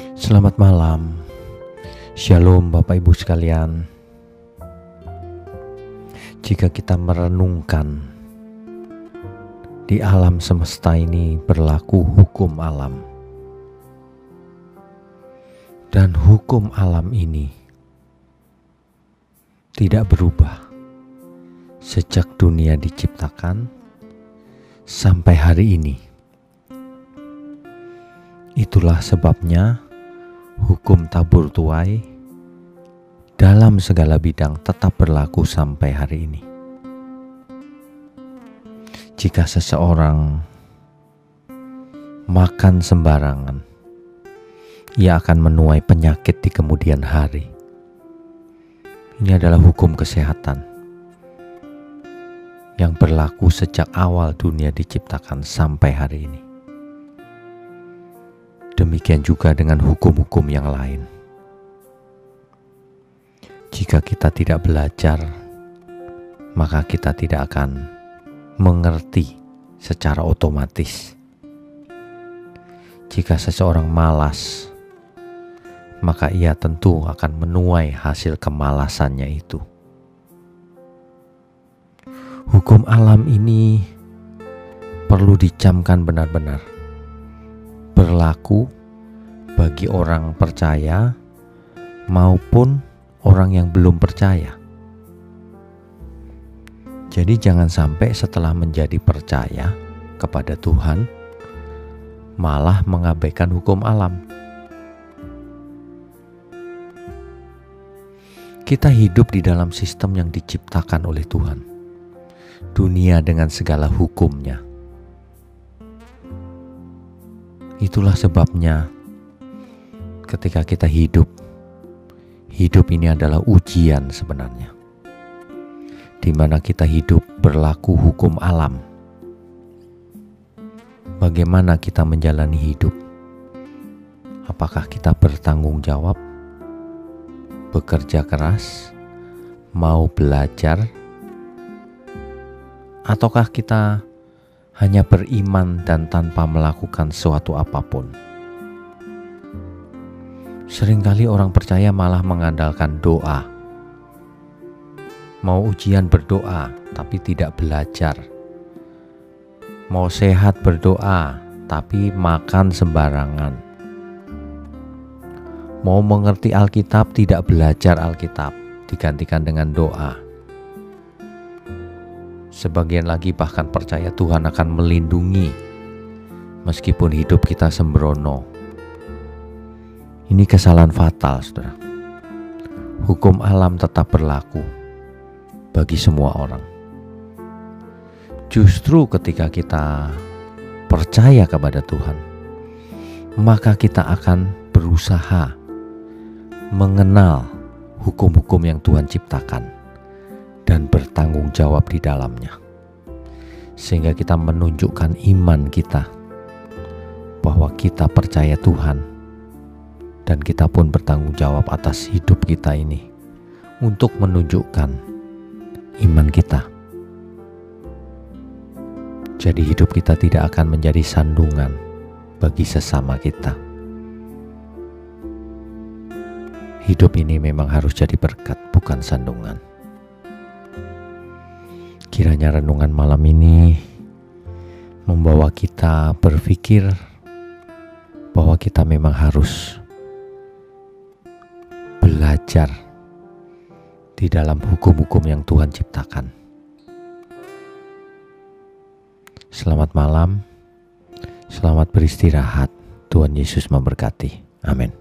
Selamat malam, Shalom Bapak Ibu sekalian. Jika kita merenungkan di alam semesta ini berlaku hukum alam, dan hukum alam ini tidak berubah sejak dunia diciptakan sampai hari ini. Itulah sebabnya hukum tabur tuai dalam segala bidang tetap berlaku sampai hari ini. Jika seseorang makan sembarangan, ia akan menuai penyakit di kemudian hari. Ini adalah hukum kesehatan yang berlaku sejak awal dunia diciptakan sampai hari ini. Demikian juga dengan hukum-hukum yang lain. Jika kita tidak belajar, maka kita tidak akan mengerti secara otomatis. Jika seseorang malas, maka ia tentu akan menuai hasil kemalasannya itu. Hukum alam ini perlu dicamkan benar-benar berlaku bagi orang percaya maupun orang yang belum percaya. Jadi, jangan sampai setelah menjadi percaya kepada Tuhan, malah mengabaikan hukum alam. Kita hidup di dalam sistem yang diciptakan oleh Tuhan, dunia dengan segala hukumnya Itulah sebabnya ketika kita hidup, hidup ini adalah ujian sebenarnya. Di mana kita hidup berlaku hukum alam. Bagaimana kita menjalani hidup? Apakah kita bertanggung jawab, bekerja keras, mau belajar, ataukah kita hanya beriman dan tanpa melakukan suatu apa pun. Seringkali orang percaya malah mengandalkan doa. Mau ujian berdoa, tapi tidak belajar. Mau sehat berdoa, tapi makan sembarangan. Mau mengerti Alkitab, tidak belajar Alkitab, digantikan dengan doa Sebagian lagi bahkan percaya Tuhan akan melindungi meskipun hidup kita sembrono. Ini kesalahan fatal, saudara. Hukum alam tetap berlaku bagi semua orang. Justru ketika kita percaya kepada Tuhan, maka kita akan berusaha mengenal hukum-hukum yang Tuhan ciptakan bertanggung jawab di dalamnya. Sehingga kita menunjukkan iman kita bahwa kita percaya Tuhan dan kita pun bertanggung jawab atas hidup kita ini untuk menunjukkan iman kita. Jadi hidup kita tidak akan menjadi sandungan bagi sesama kita. Hidup ini memang harus jadi berkat, bukan sandungan. Kiranya renungan malam ini membawa kita berpikir bahwa kita memang harus belajar di dalam hukum-hukum yang Tuhan ciptakan. Selamat malam, selamat beristirahat. Tuhan Yesus memberkati. Amin.